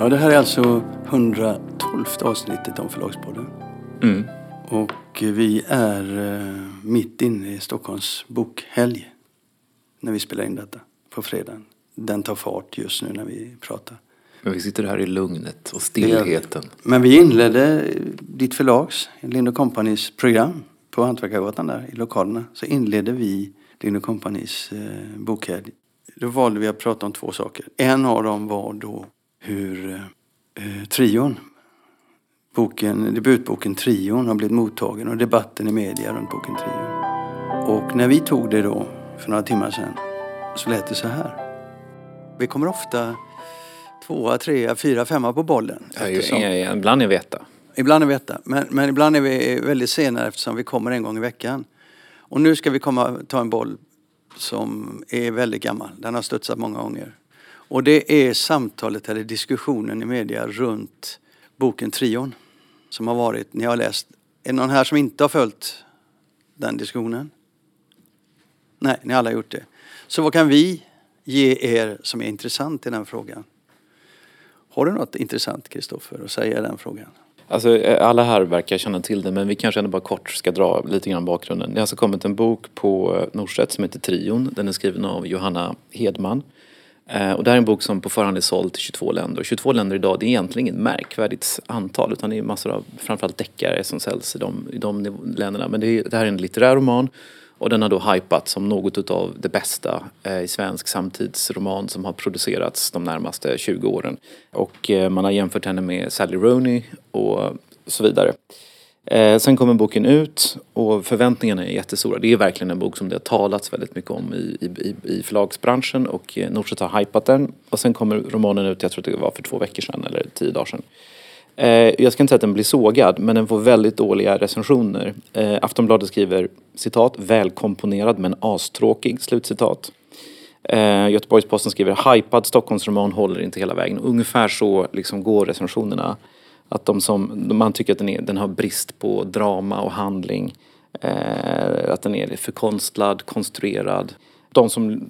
Ja, det här är alltså 112 avsnittet om Förlagspodden. Mm. Och vi är eh, mitt inne i Stockholms bokhelg när vi spelar in detta på fredagen. Den tar fart just nu när vi pratar. Men vi sitter här i lugnet och stillheten. Men vi inledde ditt förlags, Lind Companys program på Hantverkargatan där i lokalerna. Så inledde vi Lind Companys eh, bokhelg. Då valde vi att prata om två saker. En av dem var då hur eh, trion, boken, debutboken Trion har blivit mottagen och debatten i media runt boken Trion. Och när vi tog det då för några timmar sedan så lät det så här. Vi kommer ofta tvåa, trea, fyra, femma på bollen. Ja, eftersom- Ibland är vi etta. Ibland är vi etta, men, men ibland är vi väldigt sena eftersom vi kommer en gång i veckan. Och nu ska vi komma, ta en boll som är väldigt gammal. Den har studsat många gånger. Och det är samtalet eller diskussionen i media runt boken Trion. Som har varit, ni har läst. Är det någon här som inte har följt den diskussionen? Nej, ni alla har gjort det. Så vad kan vi ge er som är intressant i den frågan? Har du något intressant, Kristoffer, att säga i den frågan? Alltså, eh, alla här verkar känna till det men vi kanske ändå bara kort ska dra lite grann bakgrunden. Det har alltså kommit en bok på eh, Norstedt som heter Trion. Den är skriven av Johanna Hedman. Eh, och det här är en bok som på förhand är såld till 22 länder. Och 22 länder idag, det är egentligen inget märkvärdigt antal utan det är massor av framförallt deckare som säljs i de, i de länderna. Men det, är, det här är en litterär roman och den har då hypat som något av det bästa eh, i svensk samtidsroman som har producerats de närmaste 20 åren. Och eh, man har jämfört henne med Sally Rooney och så vidare. Eh, sen kommer boken ut och förväntningarna är jättestora. Det är verkligen en bok som det har talats väldigt mycket om i, i, i- förlagsbranschen och eh, Norstedts har hypat den. Och sen kommer romanen ut, jag tror det var för två veckor sedan eller tio dagar sedan. Eh, jag ska inte säga att den blir sågad, men den får väldigt dåliga recensioner. Eh, Aftonbladet skriver citat, välkomponerad men astråkig, slutcitat. Eh, Göteborgs-Posten skriver, hypad Stockholmsroman håller inte hela vägen. Ungefär så liksom går recensionerna. Att de som, man tycker att den, är, den har brist på drama och handling. Eh, att den är för konstlad, konstruerad. De som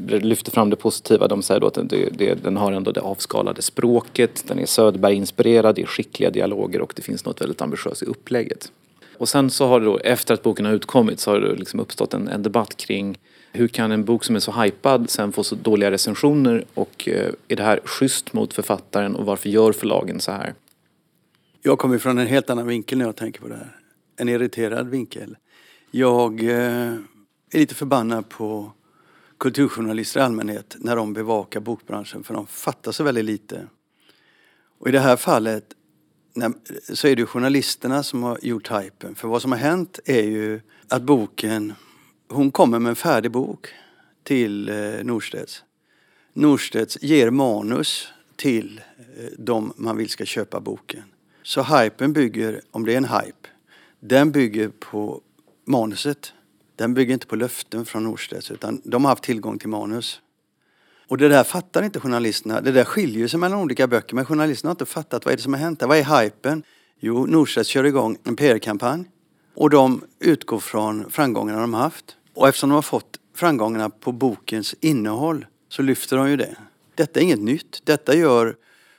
lyfter fram det positiva de säger då att det, det, den har ändå det avskalade språket, den är Söderberg-inspirerad, det är skickliga dialoger och det finns något väldigt ambitiöst i upplägget. Och sen så har det då, efter att boken har utkommit, så har det liksom uppstått en, en debatt kring hur kan en bok som är så hypad sen få så dåliga recensioner och eh, är det här schysst mot författaren och varför gör förlagen så här? Jag kommer från en helt annan vinkel när jag tänker på det här. En irriterad vinkel. Jag eh, är lite förbannad på kulturjournalister i allmänhet när de bevakar bokbranschen för de fattar så väldigt lite. Och i det här fallet när, så är det ju journalisterna som har gjort hypen. För vad som har hänt är ju att boken, hon kommer med en färdig bok till eh, Norstedts. Norstedts ger manus till eh, de man vill ska köpa boken. Så hypen bygger, om det är en hype, den bygger på manuset. Den bygger inte på löften från Norstedts utan de har haft tillgång till manus. Och det där fattar inte journalisterna. Det där skiljer sig mellan olika böcker men journalisterna har inte fattat vad är det som har hänt. Vad är hypen? Jo, Norstedts kör igång en PR-kampanj och de utgår från framgångarna de har haft. Och eftersom de har fått framgångarna på bokens innehåll så lyfter de ju det. Detta är inget nytt. Detta gör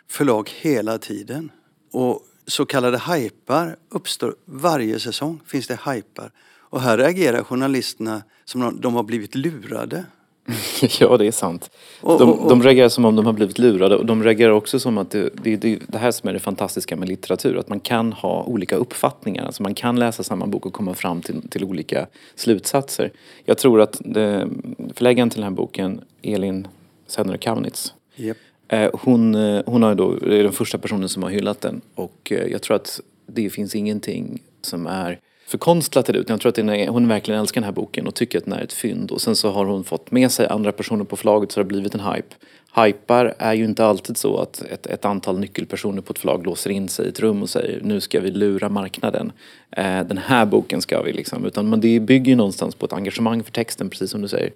förlag hela tiden. Och så kallade hypar uppstår varje säsong. Finns det hypar. Och här reagerar journalisterna som om de har blivit lurade. ja, det är sant. Och- de, och- och- de reagerar som om de har blivit lurade och de reagerar också som att det, det, det, det här som är det fantastiska med litteratur, att man kan ha olika uppfattningar. Alltså man kan läsa samma bok och komma fram till, till olika slutsatser. Jag tror att det, förläggaren till den här boken, Elin Senner Kaunitz, Japp. Eh, hon, eh, hon har då, är den första personen som har hyllat den och eh, jag tror att det finns ingenting som är förkonstlat i det utan jag tror att är, hon verkligen älskar den här boken och tycker att den är ett fynd och sen så har hon fått med sig andra personer på förlaget så det har blivit en hype. Hypar är ju inte alltid så att ett, ett antal nyckelpersoner på ett förlag låser in sig i ett rum och säger nu ska vi lura marknaden. Eh, den här boken ska vi liksom, utan men det bygger ju någonstans på ett engagemang för texten precis som du säger.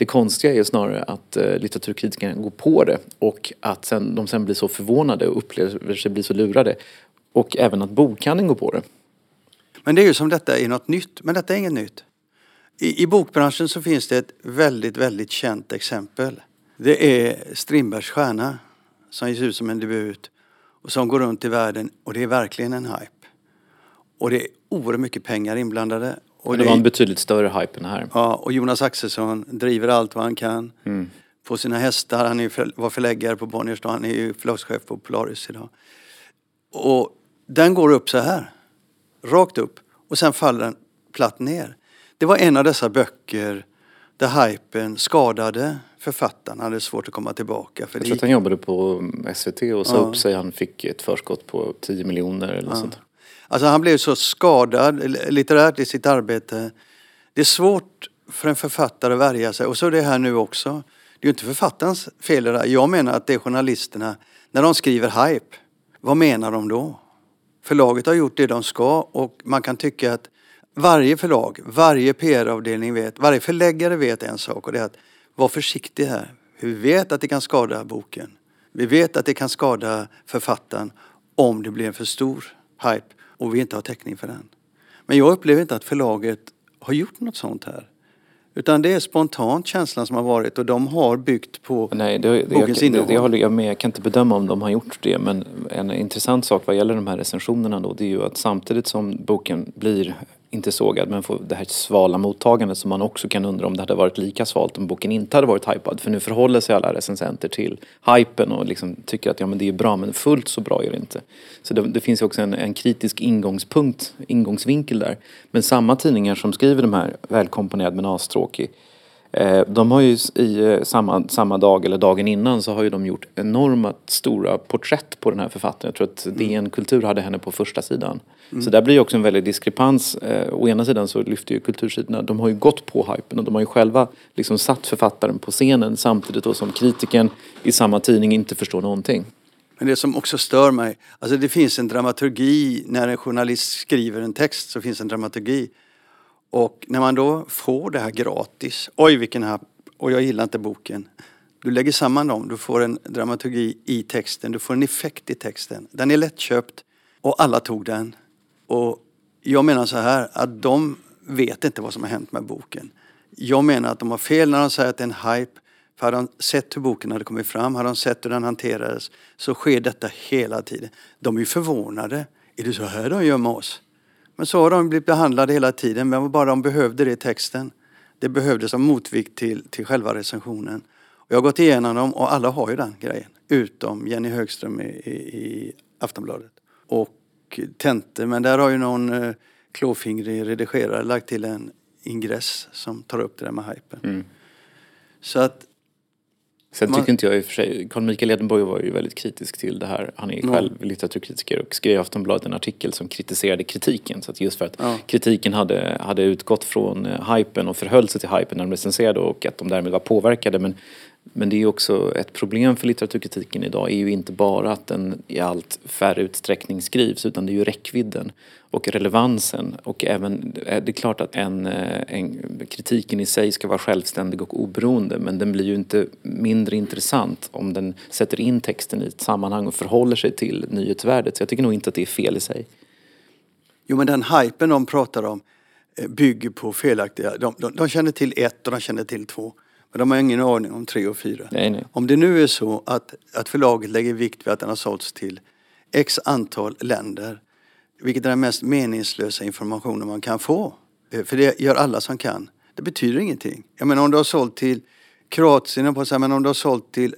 Det konstiga är ju snarare att eh, litteraturkritikerna går på det och att sen, de sen blir så förvånade och upplever sig bli så lurade. Och även att bokhandeln går på det. Men det är ju som detta är något nytt, men detta är inget nytt. I, I bokbranschen så finns det ett väldigt, väldigt känt exempel. Det är Strindbergs stjärna som ges ut som en debut och som går runt i världen och det är verkligen en hype. Och det är oerhört mycket pengar inblandade. Och det var en betydligt större hype än här. Ja, och Jonas Axelsson driver allt vad han kan. Mm. På sina hästar, han är för, var förläggare på Bonniers han är ju förlagschef på Polaris idag. Och den går upp så här, rakt upp och sen faller den platt ner. Det var en av dessa böcker där hypen skadade författaren. Han hade svårt att komma tillbaka. För jag tror att han jobbade på SVT och sa ja. upp sig. Han fick ett förskott på 10 miljoner eller ja. sånt. Alltså han blev så skadad litterärt i sitt arbete. Det är svårt för en författare att värja sig. Och så är det här nu också. Det är ju inte författarens fel det där. Jag menar att det är journalisterna. När de skriver hype, vad menar de då? Förlaget har gjort det de ska och man kan tycka att varje förlag, varje PR-avdelning vet, varje förläggare vet en sak och det är att var försiktig här. Vi vet att det kan skada boken. Vi vet att det kan skada författaren om det blir en för stor hype och vi inte har täckning för den. Men jag upplever inte att förlaget har gjort något sånt här. Utan det är spontant känslan som har varit och de har byggt på Nej, det, det, bokens innehåll. Det, det håller jag med. Jag kan inte bedöma om de har gjort det. Men en intressant sak vad gäller de här recensionerna då det är ju att samtidigt som boken blir inte sågad men får det här svala mottagandet som man också kan undra om det hade varit lika svalt om boken inte hade varit hypad. För nu förhåller sig alla recensenter till hypen och liksom tycker att ja men det är bra men fullt så bra är det inte. Så det, det finns ju också en, en, kritisk ingångspunkt, ingångsvinkel där. Men samma tidningar som skriver de här välkomponerad men astråkig de har ju i eh, samma, samma dag eller dagen innan så har ju de gjort enormt stora porträtt på den här författaren. Jag tror att mm. DN Kultur hade henne på första sidan. Mm. Så där blir ju också en väldig diskrepans. Eh, å ena sidan så lyfter ju kultursidorna, de har ju gått på hypen och de har ju själva liksom satt författaren på scenen samtidigt då som kritiken i samma tidning inte förstår någonting. Men det som också stör mig, alltså det finns en dramaturgi när en journalist skriver en text så finns en dramaturgi. Och när man då får det här gratis, oj vilken här, och jag gillar inte boken. Du lägger samman dem, du får en dramaturgi i texten, du får en effekt i texten. Den är lättköpt och alla tog den. Och jag menar så här att de vet inte vad som har hänt med boken. Jag menar att de har fel när de säger att det är en hype. För hade de sett hur boken hade kommit fram, hade de sett hur den hanterades, så sker detta hela tiden. De är ju förvånade. Är det så här de gör med oss? Men så har de blivit behandlade hela tiden, men bara de behövde det i texten. Det behövdes som motvikt till, till själva recensionen. Och jag har gått igenom dem och alla har ju den grejen. Utom Jenny Högström i, i, i Aftonbladet. Och Tente, men där har ju någon eh, klåfingrig redigerare lagt till en ingress som tar upp det där med hypen. Mm. Så att Sen tycker inte jag i och för sig, Carl Michael Edenborg var ju väldigt kritisk till det här. Han är ju själv ja. litteraturkritiker och skrev i Aftonbladet en artikel som kritiserade kritiken. Så att just för att ja. kritiken hade, hade utgått från uh, hypen och förhöll sig till hypen när de recenserade och att de därmed var påverkade. Men men det är också ett problem för litteraturkritiken idag är ju inte bara att den i allt färre utsträckning skrivs utan det är ju räckvidden och relevansen och även, eh, det är klart att en, eh, en, kritiken i sig ska vara självständig och oberoende men den blir ju inte mindre intressant om den sätter in texten i ett sammanhang och förhåller sig till nyhetsvärdet. Så jag tycker nog inte att det är fel i sig. Jo men den hypen de pratar om eh, bygger på felaktiga, de, de, de känner till ett och de känner till två. Men de har ingen aning om tre och fyra. Nej, nej. Om det nu är så att, att förlaget lägger vikt vid att den har sålts till x antal länder, vilket är den mest meningslösa informationen man kan få. Eh, för det gör alla som kan. Det betyder ingenting. Jag menar om du har sålt till Kroatien, på men om du har sålt till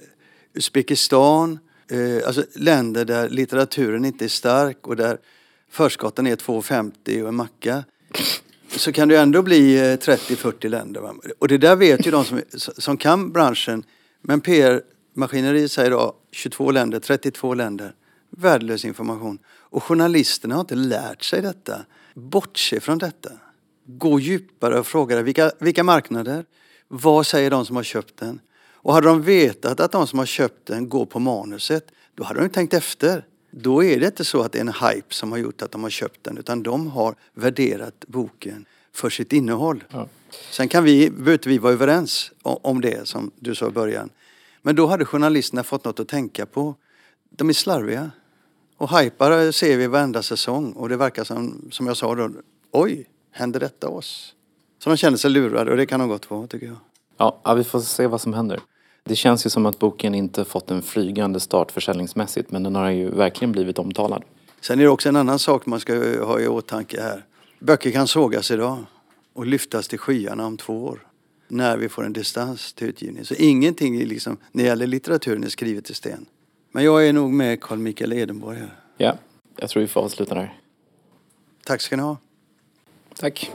Uzbekistan, eh, alltså länder där litteraturen inte är stark och där förskotten är 2,50 och en macka så kan det ändå bli eh, 30-40 länder. Va? Och det där vet ju de som, som kan branschen. Men PR-maskineriet säger då 22 länder, 32 länder. Värdelös information. Och journalisterna har inte lärt sig detta. Bortse från detta. Gå djupare och fråga vilka, vilka marknader? Vad säger de som har köpt den? Och hade de vetat att de som har köpt den går på manuset, då hade de tänkt efter. Då är det inte så att det är en hype som har gjort att de har köpt den utan de har värderat boken för sitt innehåll. Ja. Sen kan vi, behöver vi vara överens om det som du sa i början. Men då hade journalisterna fått något att tänka på. De är slarviga. Och hypar ser vi varenda säsong och det verkar som, som jag sa då, oj, händer detta oss? Så de känner sig lurade och det kan de gott vara tycker jag. Ja, vi får se vad som händer. Det känns ju som att boken inte fått en flygande start försäljningsmässigt men den har ju verkligen blivit omtalad. Sen är det också en annan sak man ska ha i åtanke här. Böcker kan sågas idag och lyftas till skyarna om två år. När vi får en distans till utgivning. Så ingenting liksom, när det gäller litteraturen är skrivet i sten. Men jag är nog med Carl Mikael Edenborg här. Ja, jag tror vi får avsluta där. Tack ska ni ha. Tack.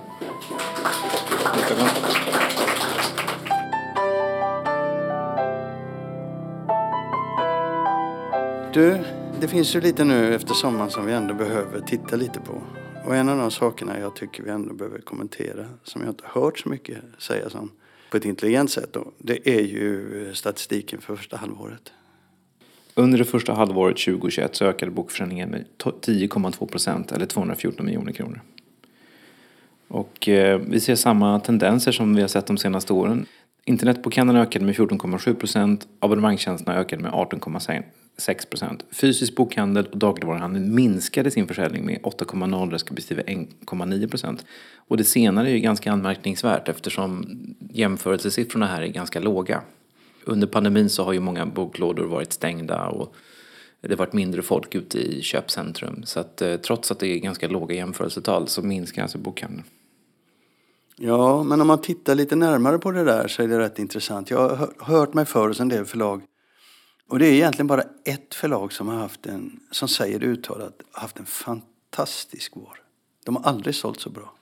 Du, det finns ju lite nu efter sommaren som vi ändå behöver titta lite på. Och en av de sakerna jag tycker vi ändå behöver kommentera, som jag inte hört så mycket sägas om på ett intelligent sätt då, det är ju statistiken för första halvåret. Under det första halvåret 2021 så ökade bokförsäljningen med 10,2 procent eller 214 miljoner kronor. Och eh, vi ser samma tendenser som vi har sett de senaste åren. Internetbokhandeln ökade med 14,7 procent, abonnemangstjänsterna ökade med 18,6 procent. Fysisk bokhandel och dagligvaruhandel minskade sin försäljning med 8,0 respektive 1,9 procent. Och det senare är ju ganska anmärkningsvärt eftersom jämförelsesiffrorna här är ganska låga. Under pandemin så har ju många boklådor varit stängda och det har varit mindre folk ute i köpcentrum. Så att eh, trots att det är ganska låga jämförelsetal så minskar alltså bokhandeln. Ja, men om man tittar lite närmare på det där så är det rätt intressant. Jag har hört mig för hos en del förlag. Och det är egentligen bara ett förlag som har haft en, som säger uttalat, haft en fantastisk vår. De har aldrig sålt så bra.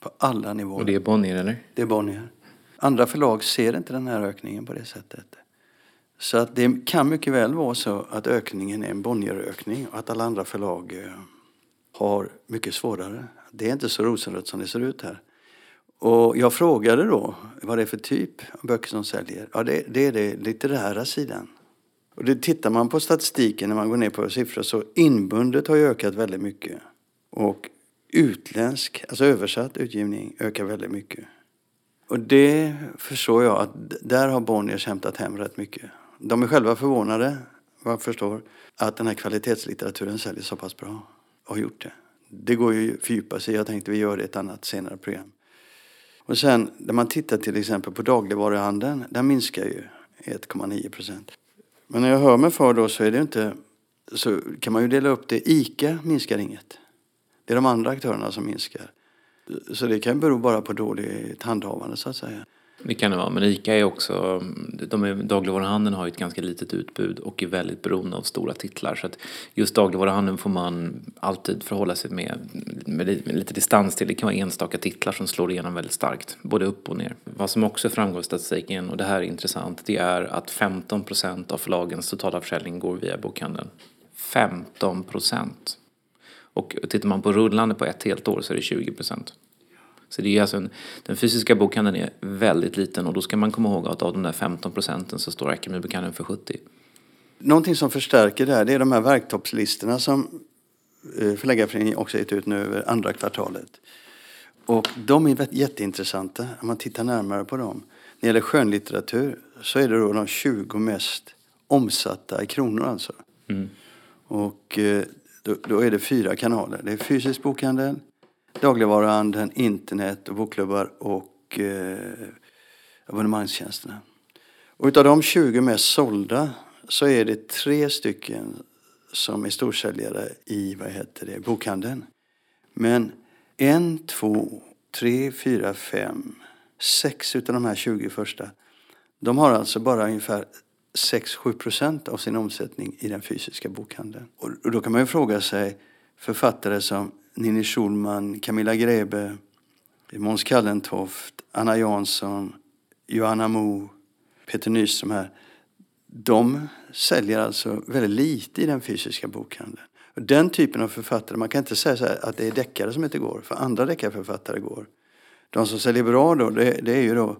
På alla nivåer. Och det är Bonnier eller? Det är Bonnier. Andra förlag ser inte den här ökningen på det sättet. Så att det kan mycket väl vara så att ökningen är en Bonnierökning och att alla andra förlag eh, har mycket svårare. Det är inte så rosenrött som det ser ut här. Och jag frågade då vad det är för typ av böcker som säljer. Ja, det, det är den litterära sidan. Och det tittar man på statistiken när man går ner på siffror så inbundet har ökat väldigt mycket. Och utländsk, alltså översatt utgivning, ökar väldigt mycket. Och det förstår jag att där har Bonniers hämtat hem rätt mycket. De är själva förvånade, vad jag förstår, att den här kvalitetslitteraturen säljer så pass bra. Och har gjort det. Det går ju att fördjupa sig Jag tänkte vi gör det i ett annat senare program. Och sen när man tittar till exempel på dagligvaruhandeln, den minskar ju 1,9 procent. Men när jag hör mig för då så är det inte, så kan man ju dela upp det. ICA minskar inget. Det är de andra aktörerna som minskar. Så det kan bero bara på dåligt handhavande så att säga. Det kan det vara, men ICA är också, de är, dagligvaruhandeln har ju ett ganska litet utbud och är väldigt beroende av stora titlar. Så att just dagligvaruhandeln får man alltid förhålla sig med, med med lite distans till. Det kan vara enstaka titlar som slår igenom väldigt starkt, både upp och ner. Vad som också framgår i statistiken, och det här är intressant, det är att 15 procent av förlagens totala försäljning går via bokhandeln. 15 procent! Och tittar man på rullande på ett helt år så är det 20 procent. Så det är alltså en, den fysiska bokhandeln är väldigt liten och då ska man komma ihåg att av de där 15 procenten så står Akademibokhandeln för 70. Någonting som förstärker det här det är de här verktoppslistorna som eh, Förläggarföreningen också gett ut nu över andra kvartalet. Och de är jätteintressanta om man tittar närmare på dem. När det gäller skönlitteratur så är det då de 20 mest omsatta i kronor alltså. Mm. Och eh, då, då, är det fyra kanaler. Det är fysisk bokhandel, dagligvaruhandeln, internet och bokklubbar och eh, abonnemangstjänsterna. Och utav de 20 mest sålda så är det tre stycken som är storsäljare i vad heter det, bokhandeln. Men en, två, tre, fyra, fem, sex utav de här 20 första de har alltså bara ungefär 6-7 procent av sin omsättning i den fysiska bokhandeln. Och då kan man ju fråga sig författare som Ninni Schulman, Camilla Grebe, Måns Kallentoft, Anna Jansson, Johanna Mo, Peter Nyström här. De säljer alltså väldigt lite i den fysiska bokhandeln. Och den typen av författare, man kan inte säga att det är deckare som inte går, för andra deckarförfattare går. De som säljer bra då, det, det är ju då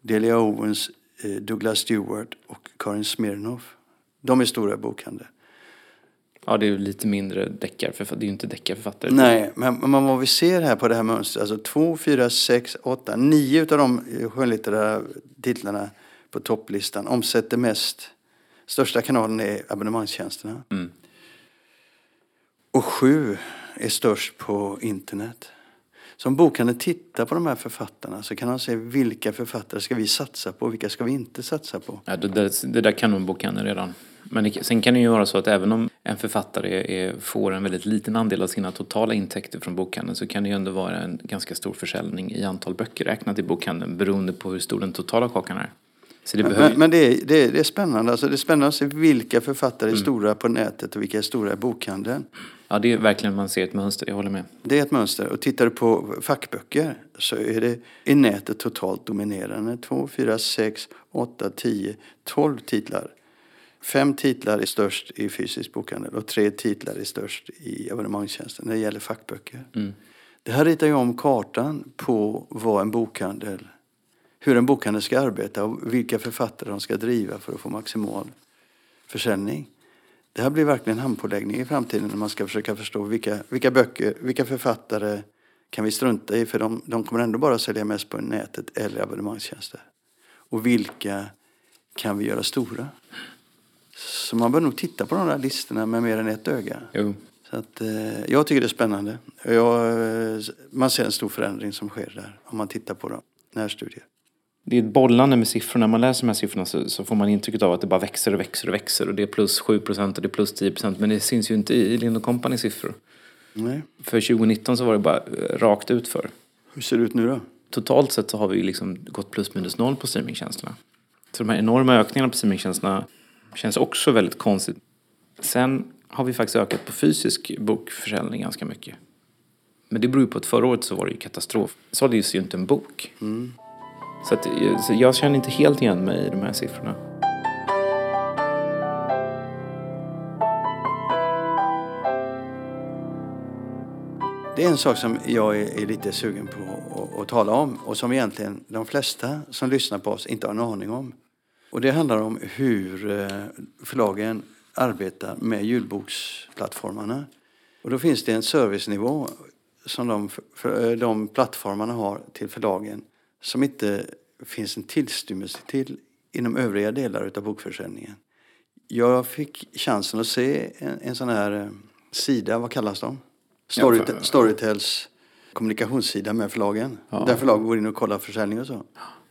Delia Owens, Douglas Stewart och Karin Smirnoff. De är stora bokhandlar. Ja, det är lite mindre deckarförfattare. Det är ju inte deckarförfattare. Nej, men, men vad vi ser här på det här mönstret, alltså två, fyra, sex, åtta, nio utav de skönlitterära titlarna på topplistan omsätter mest. Största kanalen är abonnemangstjänsterna. Mm. Och sju är störst på internet. Så om bokhandeln tittar på de här författarna så kan de se vilka författare ska vi satsa på och vilka ska vi inte satsa på. Ja, det, där, det där kan nog bokhandeln redan. Men det, sen kan det ju vara så att även om en författare är, får en väldigt liten andel av sina totala intäkter från bokhandeln så kan det ju ändå vara en ganska stor försäljning i antal böcker räknat i bokhandeln beroende på hur stor den totala kakan är. Så det men, behöver... men det, är, det, är, det är spännande. Alltså det är spännande att se vilka författare är mm. stora på nätet och vilka är stora i bokhandeln. Ja, det är verkligen man ser ett mönster, jag håller med. Det är ett mönster. Och tittar du på fackböcker så är det i nätet totalt dominerande. 2, 4, 6, 8, 10, 12 titlar. Fem titlar är störst i fysisk bokhandel och tre titlar är störst i abonnemangstjänsten när det gäller fackböcker. Mm. Det här ritar ju om kartan på vad en bokhandel, hur en bokhandel ska arbeta och vilka författare de ska driva för att få maximal försäljning. Det här blir verkligen handpåläggning i framtiden när man ska försöka förstå vilka, vilka böcker, vilka författare kan vi strunta i för de, de kommer ändå bara sälja mest på nätet eller abonnemangstjänster. Och vilka kan vi göra stora? Så man bör nog titta på de där listorna med mer än ett öga. Jo. Så att, eh, jag tycker det är spännande. Jag, eh, man ser en stor förändring som sker där om man tittar på dem, närstudier. Det är ett bollande med siffror. När man läser de här siffrorna så, så, får man intrycket av att det bara växer och växer och växer. Och det är plus 7 procent och det är plus 10 procent. Men det syns ju inte i Lind Company siffror. Nej. För 2019 så var det bara eh, rakt ut för. Hur ser det ut nu då? Totalt sett så har vi liksom gått plus minus noll på streamingtjänsterna. Så de här enorma ökningarna på streamingtjänsterna Känns också väldigt konstigt. Sen har vi faktiskt ökat på fysisk bokförsäljning ganska mycket. Men det beror ju på att förra året så var det ju katastrof. Såldes ju inte en bok. Mm. Så, att, eh, så jag känner inte helt igen mig i de här siffrorna. Det är en sak som jag är, lite sugen på att, att, tala om och som egentligen de flesta som lyssnar på oss inte har en aning om. Och det handlar om hur eh, förlagen arbetar med julboksplattformarna. Och då finns det en servicenivå som de, eh, de plattformarna har till förlagen som inte finns en tillstymmelse till inom övriga delar av bokförsäljningen. Jag fick chansen att se en, en sån här eh, sida, vad kallas de? Story, Storytels kommunikationssida med förlagen. Ja. Där förlagen går in och kollar försäljning och så.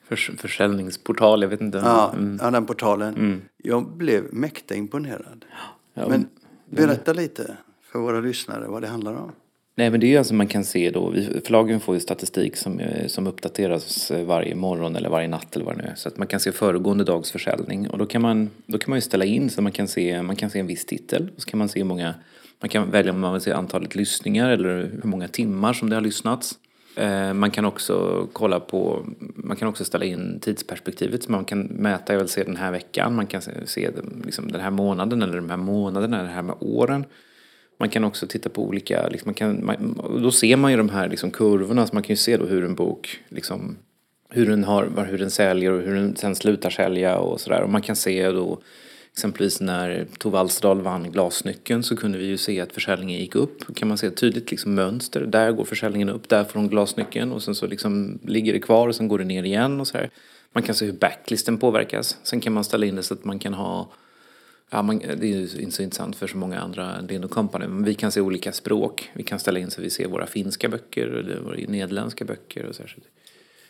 Förs försäljningsportal, jag vet inte. Ja, mm. ja den portalen. Mm. Jag blev mäkta imponerad. Ja, men berätta lite för våra lyssnare vad det handlar om. Nej men det är ju alltså man kan se då, förlagen får ju statistik som, eh, som uppdateras eh, varje morgon eller varje natt eller vad det nu är. Så att man kan se föregående dags försäljning och då kan man, då kan man ju ställa in så man kan se, man kan se en viss titel och så kan man se hur många, man kan välja om man vill se antalet lyssningar eller hur många timmar som det har lyssnats. Eh, man kan också kolla på, man kan också ställa in tidsperspektivet så man kan mäta, jag vill se den här veckan, man kan se liksom den här månaden eller de här månaderna, det här med åren. Man kan också titta på olika, liksom man kan, man, då ser man ju de här liksom kurvorna så man kan ju se då hur en bok, liksom, hur den, har, hur den säljer och hur den sen slutar sälja och sådär. Och man kan se då Exempelvis när Tove Alsterdal vann Glasnyckeln så kunde vi ju se att försäljningen gick upp. Kan man se ett tydligt liksom mönster. Där går försäljningen upp, där får hon Glasnyckeln och sen så liksom ligger det kvar och sen går det ner igen och så här. Man kan se hur backlisten påverkas. Sen kan man ställa in det så att man kan ha Ja, man, det är ju inte så intressant för så många andra än Lind Company. Men vi kan se olika språk. Vi kan ställa in så vi ser våra finska böcker eller våra nederländska böcker och. Här.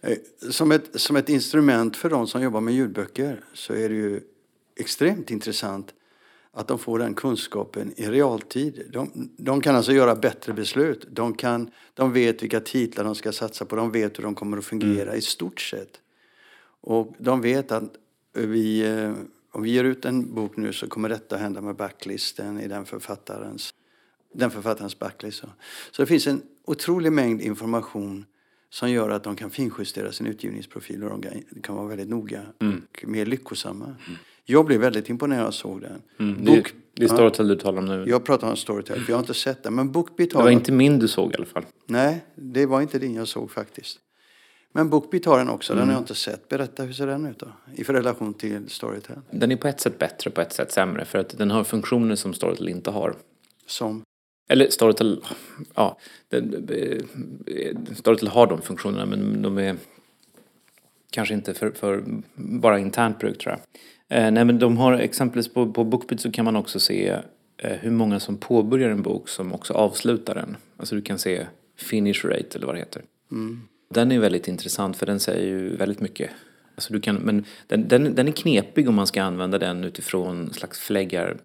Eh, som ett, som ett instrument för de som jobbar med ljudböcker så är det ju extremt intressant att de får den kunskapen i realtid. De, de, kan alltså göra bättre beslut. De, kan, de vet vilka titlar de ska satsa på. De vet hur de kommer att fungera mm. i stort sett. Och de vet att vi, eh, om vi ger ut en bok nu så kommer detta hända med backlisten i den författarens, den författarens backlist. Så det finns en otrolig mängd information som gör att de kan finjustera sin utgivningsprofil och de kan vara väldigt noga mm. och mer lyckosamma. Mm. Jag blev väldigt imponerad när jag såg den. Mm, Book, det, det är Storytel du talar om nu. Jag pratar om Storytel, för jag har inte sett den. Men Bookbeat har Det var inte min du såg i alla fall. Nej, det var inte din jag såg faktiskt. Men Bookbeat har den också, den har jag mm. inte sett. Berätta, hur ser den ut då? I relation till Storytel? Den är på ett sätt bättre, på ett sätt sämre. För att den har funktioner som Storytel inte har. Som? Eller Storytel, ja. Den, Storytel har de funktionerna men de är kanske inte för, för bara internt bruk tror jag. Eh, nej men de har exempelvis på, på Bookbeat så kan man också se eh, hur många som påbörjar en bok som också avslutar den. Alltså du kan se Finish rate eller vad det heter. Den är väldigt intressant för den säger ju väldigt mycket. Alltså du kan, men den, den, den är knepig om man ska använda den utifrån slags förläggar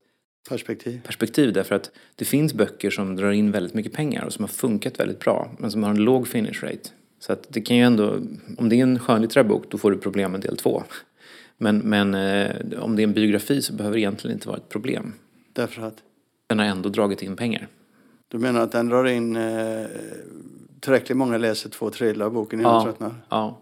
Perspektiv. perspektiv därför att det finns böcker som drar in väldigt mycket pengar och som har funkat väldigt bra men som har en låg finish rate. Så att det kan ju ändå, om det är en skönlitterär bok då får du problem med del två. Men, men eh, om det är en biografi så behöver det egentligen inte vara ett problem. Därför att Den har ändå dragit in pengar. du menar att den drar in eh, tillräckligt många läser två tredjedelar av boken innan de tröttnar? ja.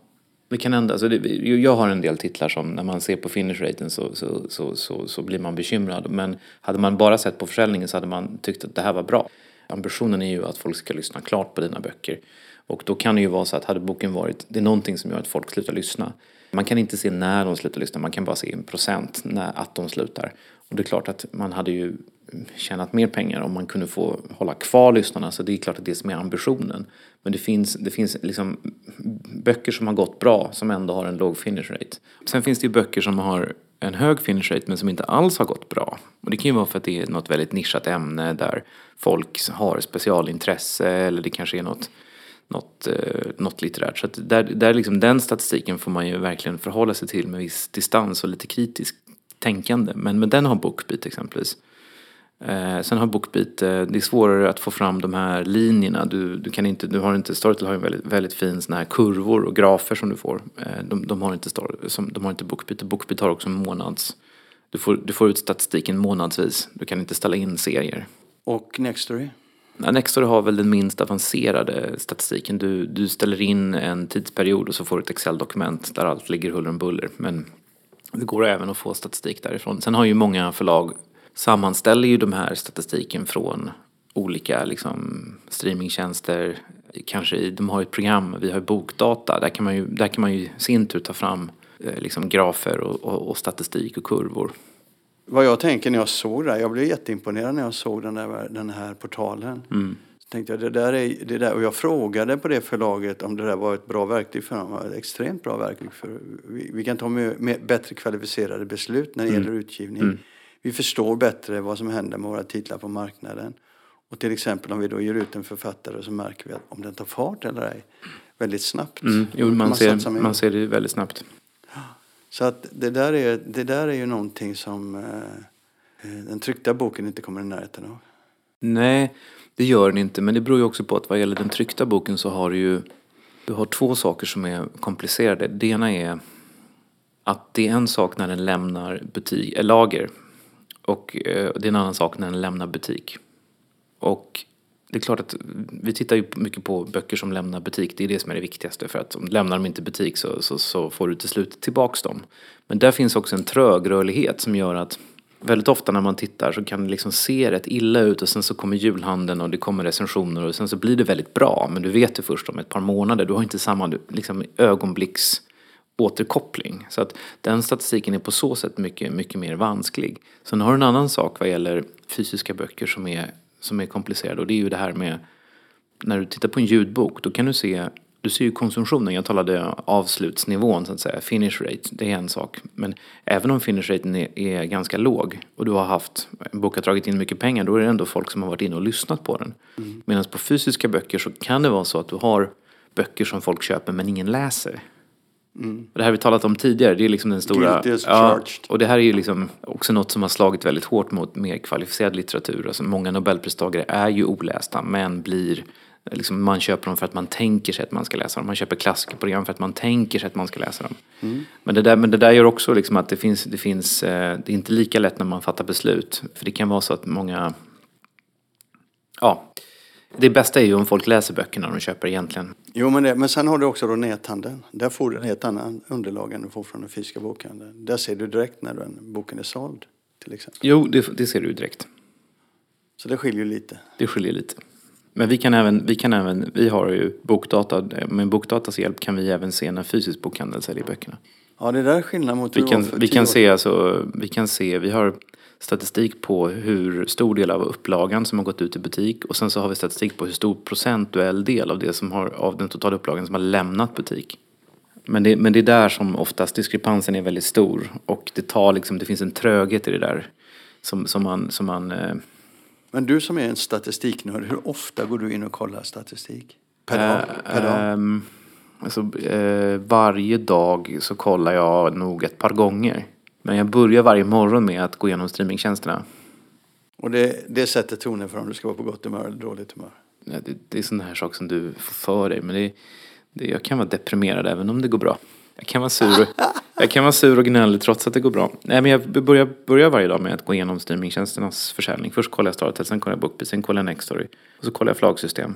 Det kan hända. Alltså det, jag har en del titlar som när man ser på finish raten så, så, så, så, så blir man bekymrad. Men hade man bara sett på försäljningen så hade man tyckt att det här var bra. Ambitionen är ju att folk ska lyssna klart på dina böcker. Och då kan det ju vara så att hade boken varit, det är någonting som gör att folk slutar lyssna. Man kan inte se när de slutar lyssna, man kan bara se en procent när, att de slutar. Och det är klart att man hade ju tjänat mer pengar om man kunde få hålla kvar lyssnarna. Så det är klart att det är som är ambitionen. Men det finns, det finns liksom böcker som har gått bra som ändå har en låg finish rate. Sen finns det ju böcker som har en hög finish rate men som inte alls har gått bra. Och det kan ju vara för att det är något väldigt nischat ämne där folk har specialintresse eller det kanske är något något, eh, något litterärt. Så att där, där liksom, den statistiken får man ju verkligen förhålla sig till med viss distans och lite kritiskt tänkande. Men, men den har Bookbeat exempelvis. Eh, sen har Bookbeat, eh, det är svårare att få fram de här linjerna. Du, du kan inte, du har inte, Storytel har ju väldigt, väldigt fin såna här kurvor och grafer som du får. Eh, de, de, har inte story, som, de har inte. Och Bookbeat har också månads... Du får, du får ut statistiken månadsvis. Du kan inte ställa in serier. Och Nextory? Ja, Nextory har väl den minst avancerade statistiken. Du, du ställer in en tidsperiod och så får du ett Excel-dokument där allt ligger huller om buller. Men det går även att få statistik därifrån. Sen har ju många förlag sammanställer ju de här statistiken från olika liksom, streamingtjänster. Kanske i, de har ett program, vi har bokdata, där kan man ju, där kan man ju sin tur ta fram eh, liksom, grafer och, och, och statistik och kurvor. Vad jag tänker när jag såg det här, jag blev jätteimponerad när jag såg den, där, den här portalen. Mm. Så tänkte jag, det där är, det där, och jag frågade på det förlaget om det där var ett bra verktyg för dem. Ett extremt bra verktyg. För vi, vi kan ta med, med bättre kvalificerade beslut när det Mm. gäller utgivning. Vi förstår bättre vad som händer med våra titlar på marknaden. Och till exempel om vi då ger ut en författare så märker vi att om den tar fart eller ej väldigt snabbt. Mm. Jo, man, satsa ser, man ser det väldigt snabbt. Så att det där är, det där är ju någonting som eh, den tryckta boken inte kommer i närheten av. Nej, det gör den inte. Men det beror ju också på att vad gäller den tryckta boken så har du ju du har två saker som är komplicerade. Det ena är att det är en sak när den lämnar butik, lager och eh, det är en annan sak när den lämnar butik. Och det är klart att vi tittar ju mycket på böcker som lämnar butik. Det är det som är det viktigaste. För att om lämnar de inte butik så, så, så får du till slut tillbaks dem. Men där finns också en trögrörlighet som gör att väldigt ofta när man tittar så kan det liksom se rätt illa ut och sen så kommer julhandeln och det kommer recensioner och sen så blir det väldigt bra. Men du vet det först om ett par månader. Du har inte samma liksom, ögonblicks återkoppling. Så att den statistiken är på så sätt mycket, mycket mer vansklig. Sen har du en annan sak vad gäller fysiska böcker som är, som är komplicerad och det är ju det här med när du tittar på en ljudbok då kan du se du ser ju konsumtionen, jag talade avslutsnivån så att säga, finish rate, det är en sak. Men även om finish raten är, är ganska låg och du har haft, en bok har dragit in mycket pengar, då är det ändå folk som har varit inne och lyssnat på den. Mm. Medan på fysiska böcker så kan det vara så att du har böcker som folk köper men ingen läser. Och det här har vi talat om tidigare, det är liksom den stora... Ja, och det här är ju liksom också något som har slagit väldigt hårt mot mer kvalificerad litteratur. Alltså många nobelpristagare är ju olästa men blir Liksom man köper dem för att man tänker sig att man ska läsa dem. Man köper klassikerprogram för att man tänker sig att man ska läsa dem. Men, det där, men det där gör också liksom att det finns, det finns, eh, det är inte lika lätt när man fattar beslut. För det kan vara så att många, ja, det bästa är ju om folk läser böckerna de köper egentligen. Jo, men, det, men sen har du också då näthandeln. Där får du ett helt annat underlag än du får från den fysiska bokhandeln. Där ser du direkt när den boken är såld, till exempel. Jo, det, det ser du direkt. Så det skiljer lite. Det skiljer lite. Men vi kan även, vi kan även, vi har ju bokdata, med bokdatas hjälp kan vi även se när fysisk bokhandel säljer böckerna. Ja, det där är skillnad mot Vi kan, vi kan se alltså, vi kan se, vi har statistik på hur stor del av upplagan som har gått ut i butik och sen så har vi statistik på hur stor procentuell del av det som har, av den totala upplagan som har lämnat butik. Men det, men det är där som oftast diskrepansen är väldigt stor och det tar liksom, det finns en tröghet i det där som, som man, som man eh, Men du som är en statistiknörd, hur ofta går du in och kollar statistik? Per dag? Per dag? Ehm, alltså, eh, varje dag så kollar jag nog ett par gånger. Men jag börjar varje morgon med att gå igenom streamingtjänsterna. Och det, det sätter tonen för om du ska vara på gott humör eller dåligt humör. Ja, Det, det är sån här sak som du får för dig. Men det, det, jag kan vara deprimerad även om det går bra. Jag kan vara sur, jag kan vara sur och gnällig trots att det går bra. Nej, men jag börjar, börjar varje dag med att gå igenom streamingtjänsternas försäljning. Först kollar jag Startet, sen kollar jag Bookbeat, sen kollar jag Nextory. Och så kollar jag flagsystem.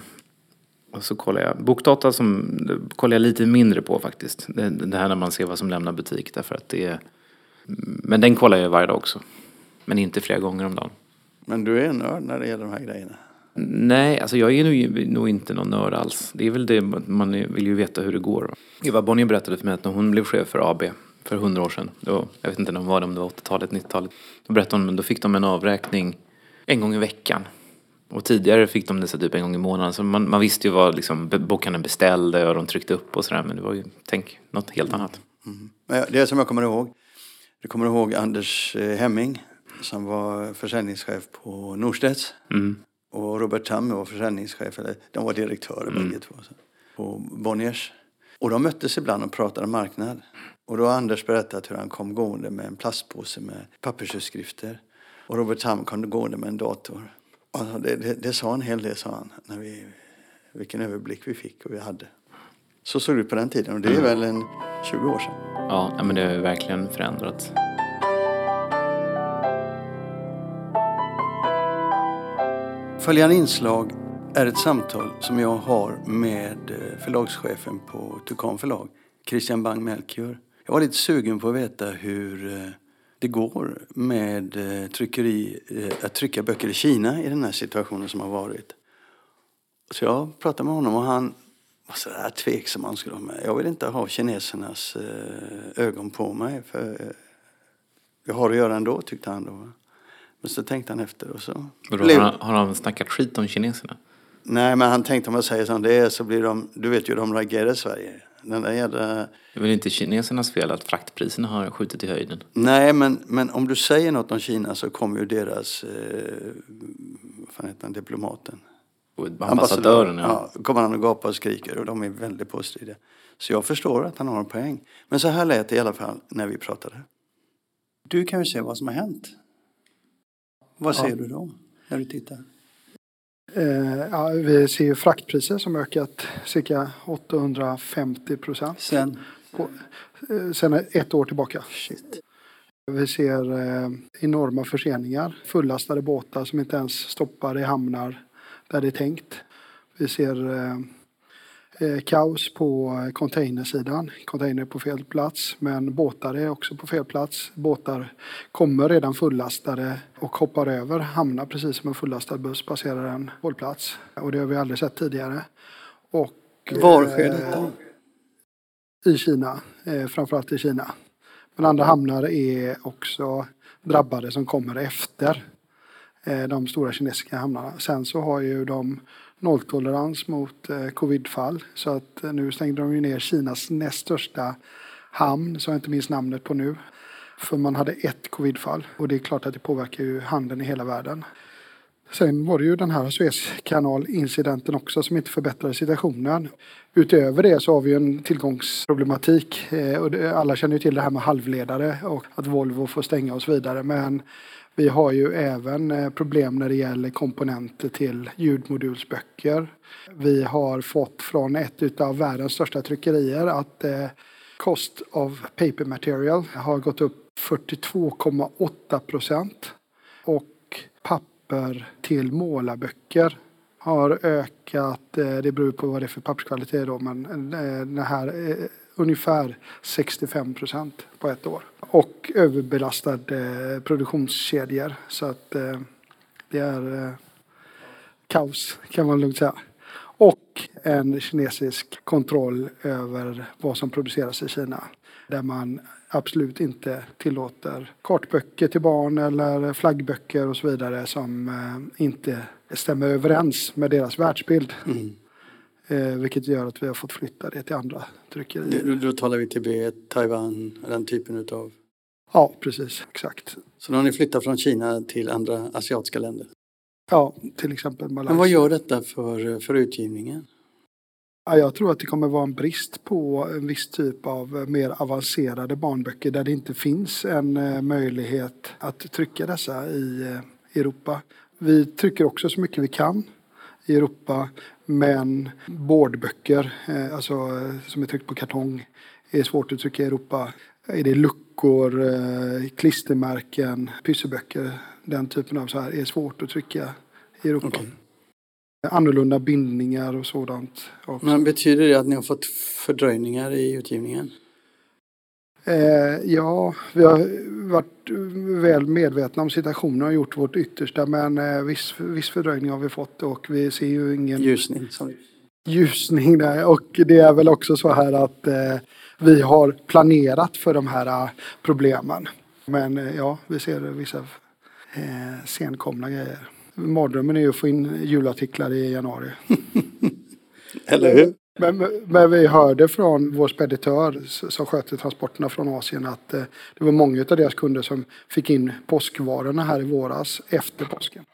Och så kollar jag bokdata som kollar jag lite mindre på faktiskt. Det, det här när man ser vad som lämnar butik därför att det är... Men den kollar jag varje dag också. Men inte flera gånger om dagen. Men du är en nörd när det gäller de här grejerna. Nej, alltså jag är nog, nog inte någon nörd alls. Det är väl det, man vill ju veta hur det går. Eva Bonnier berättade för mig att när hon blev chef för AB för hundra år sedan, då, jag vet inte när hon var det, om det var 80-talet, 90-talet, då berättade hon, men då fick de en avräkning en gång i veckan. Och tidigare fick de det så typ en gång i månaden. Så man, man visste ju vad liksom, bokhandeln beställde och de tryckte upp och sådär. Men det var ju, tänk, något helt annat. Men Det som jag kommer ihåg. Du kommer ihåg Anders eh, Hemming som var försäljningschef på Norstedts. Och Robert Tamme var försäljningschef, eller de var direktörer bägge två. På Bonniers. Och de möttes ibland och pratade marknad. Och då har Anders berättat hur han kom gående med en plastpåse med pappersutskrifter. Och Robert Tamme kom gående med en dator. Alltså det, det, det sa en hel del, sa han, när vi, vilken överblick vi fick och vi hade. Så såg det ut på den tiden och det är väl en 20 år sedan. Ja, men det har ju verkligen förändrats. Följande inslag är ett samtal som jag har med eh, förlagschefen på Tukan förlag, Christian Bang Melchior. Jag var lite sugen på att veta hur eh, det går med eh, tryckeri, att trycka böcker i Kina i den här situationen som har varit. Så jag pratade med honom och han var så där tveksam. Han skulle ha med. Jag vill inte ha kinesernas eh, ögon på mig. För eh, jag har att göra ändå, tyckte han då. Men så tänkte han efter och så... Vadå, blev- har, han- har han snackat skit om kineserna? Nej, men han tänkte om jag säger som det är så blir de, du vet ju de reagerar i Sverige. Den där jävla, Det är väl inte kinesernas fel att fraktpriserna har skjutit i höjden? nej, men, men om du säger något om Kina så kommer ju deras, eh, vad fan heter han, diplomaten? Ambassadören, ja. ja. kommer han och gapar och skriker och de är väldigt påstridiga. Så jag förstår att han har en poäng. Men så här lät det i alla fall när vi pratade. Du kan ju se vad som har hänt. Vad ser du då när du tittar? Eh, ja, vi ser ju fraktpriser som ökat cirka 850 procent Sen? eh, sedan ett år tillbaka. Shit. Vi ser eh, enorma förseningar, fullastade båtar som inte ens stoppar i hamnar där det är tänkt. Vi ser eh, eh, kaos på eh, containersidan. Container på fel plats men båtar är också på fel plats. Båtar kommer redan fullastade och hoppar över hamnar precis som en fullastad buss passerar en hållplats. Och det har vi aldrig sett tidigare. Och, Var eh, sker detta? I Kina, eh, framförallt i Kina. Men andra hamnar är också drabbade som kommer efter eh, Eh, de stora kinesiska hamnarna. Sen så har ju de nolltolerans mot eh, covidfall så att eh, nu stängde de ju ner Kinas näst största hamn, som jag inte minns namnet på nu. För man hade ett covidfall och det är klart att det påverkar ju handeln i hela världen. Sen var det ju den här Suezkanalincidenten också som inte förbättrade situationen. Utöver det så har vi ju en tillgångsproblematik. Och Alla känner ju till det här med halvledare och att Volvo får stänga och så vidare. Men vi har ju även eh, problem när det gäller komponenter till ljudmodulsböcker. Vi har fått från ett av världens största tryckerier att eh, cost of paper material har gått upp 42,8 procent. Och papper till målarböcker har ökat, eh, det beror på vad det är för papperskvalitet då, men den här ungefär 65 procent på ett år. Och överbelastade produktionskedjor så att eh, det är eh, kaos kan man lugnt säga. Och en kinesisk kontroll över vad som produceras i Kina. Där man absolut inte tillåter kartböcker till barn eller flaggböcker och så vidare som eh, inte stämmer överens med deras världsbild. Mm. Eh, vilket gör att vi har fått flytta det till andra tryckerier. Då, då talar vi Tibet, Taiwan, den typen utav... Ja, precis. Exakt. Så då har ni flyttat från Kina till andra asiatiska länder? Ja, till exempel Men Malaysia. vad gör detta för, för utgivningen? Ja, jag tror att det kommer vara en brist på en viss typ av mer avancerade barnböcker där det inte finns en eh, möjlighet att trycka dessa i eh, Europa. Vi trycker också så mycket vi kan i Europa men boardböcker, eh, alltså eh, som är tryckt på kartong, är svårt att trycka i Europa. Är det luckor, eh, klistermärken, pysselböcker, den typen av så här är svårt att trycka i Europa. Okej. Annorlunda bindningar och sådant. också. Men betyder det att ni har fått fördröjningar i utgivningen? Eh, ja, vi har varit väl medvetna om situationen och gjort vårt yttersta men eh, viss, viss fördröjning har vi fått och vi ser ju ingen Ljusning? Som... ljusning där. Och det är väl också så här att eh, vi har planerat för de här eh, problemen. Men eh, ja, vi ser vissa eh, senkomna grejer. Mardrömmen är ju att få in julartiklar i januari. Eller hur? Men, men vi hörde från vår speditör som sköter transporterna från Asien att eh, det var många av deras kunder som fick in påskvarorna här i våras efter påsken.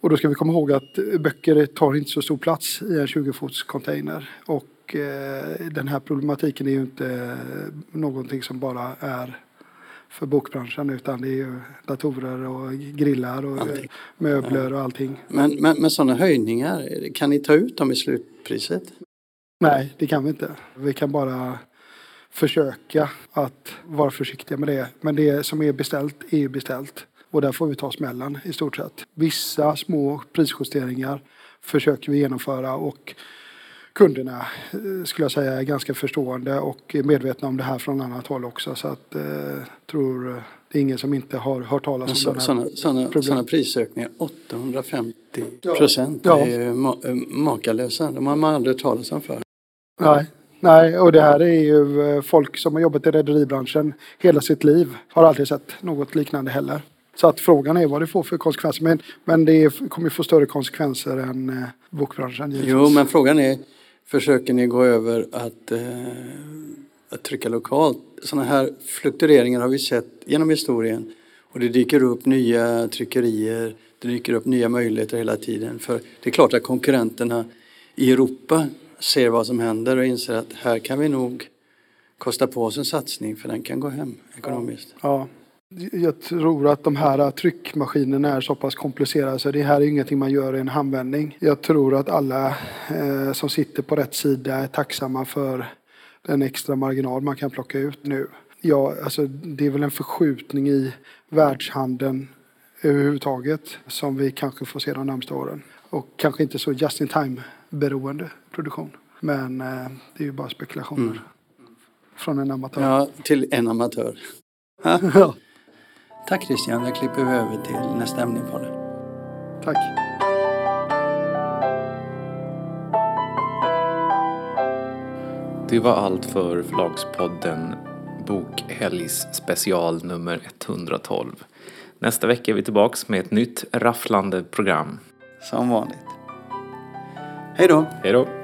Och då ska vi komma ihåg att eh, böcker tar inte så stor plats i en 20-fots container. Och eh, den här problematiken är ju inte eh, någonting som bara är för bokbranschen utan det är ju datorer och grillar och Allting. möbler och allting. Men, men, men sådana höjningar, kan ni ta ut dem i slutpriset? Nej, det kan vi inte. Vi kan bara försöka att vara försiktiga med det. Men det som är beställt är ju beställt. Och där får vi ta smällen i stort sett. Vissa små prisjusteringar försöker vi genomföra och kunderna eh, skulle jag säga är ganska förstående och medvetna om det här från annat håll också. Så att eh, tror eh, det är ingen som inte har hört talas om den här. sådana, sådana, sådana prisökningar, 850 procent, Ja. det är ju ma- eh, makalösa. De har man aldrig hört talas om för. Nej, nej, och det här är ju eh, folk som har jobbat i rederibranschen hela sitt liv. Har aldrig sett något liknande heller. Så att frågan är vad det får för konsekvenser. Men, men det kommer ju få större konsekvenser än eh, bokbranschen givetvis. Jo, men frågan är, försöker ni gå över att, eh, att trycka lokalt? Sådana här fluktueringar har vi sett genom historien. Och det dyker upp nya tryckerier, det dyker upp nya möjligheter hela tiden. För det är klart att konkurrenterna i Europa ser vad som händer och inser att här kan vi nog kosta på oss en satsning för den kan gå hem ekonomiskt. Ja. Jag tror att de här tryckmaskinerna är så pass komplicerade så det här är ingenting man gör i en handvändning. Jag tror att alla eh, som sitter på rätt sida är tacksamma för den extra marginal man kan plocka ut nu. Ja, alltså, det är väl en förskjutning i världshandeln överhuvudtaget som vi kanske får se de närmsta åren. Och kanske inte så just in time beroende produktion. Men eh, det är ju bara spekulationer. Från en amatör. Ja, till en amatör. Ja. Tack Christian, jag klipper över till nästa ämne i podden. Tack. Det var allt för Förlagspodden Bokhelgs special nummer 112. Nästa vecka är vi tillbaks med ett nytt rafflande program. Som vanligt. Hej då! Hej då!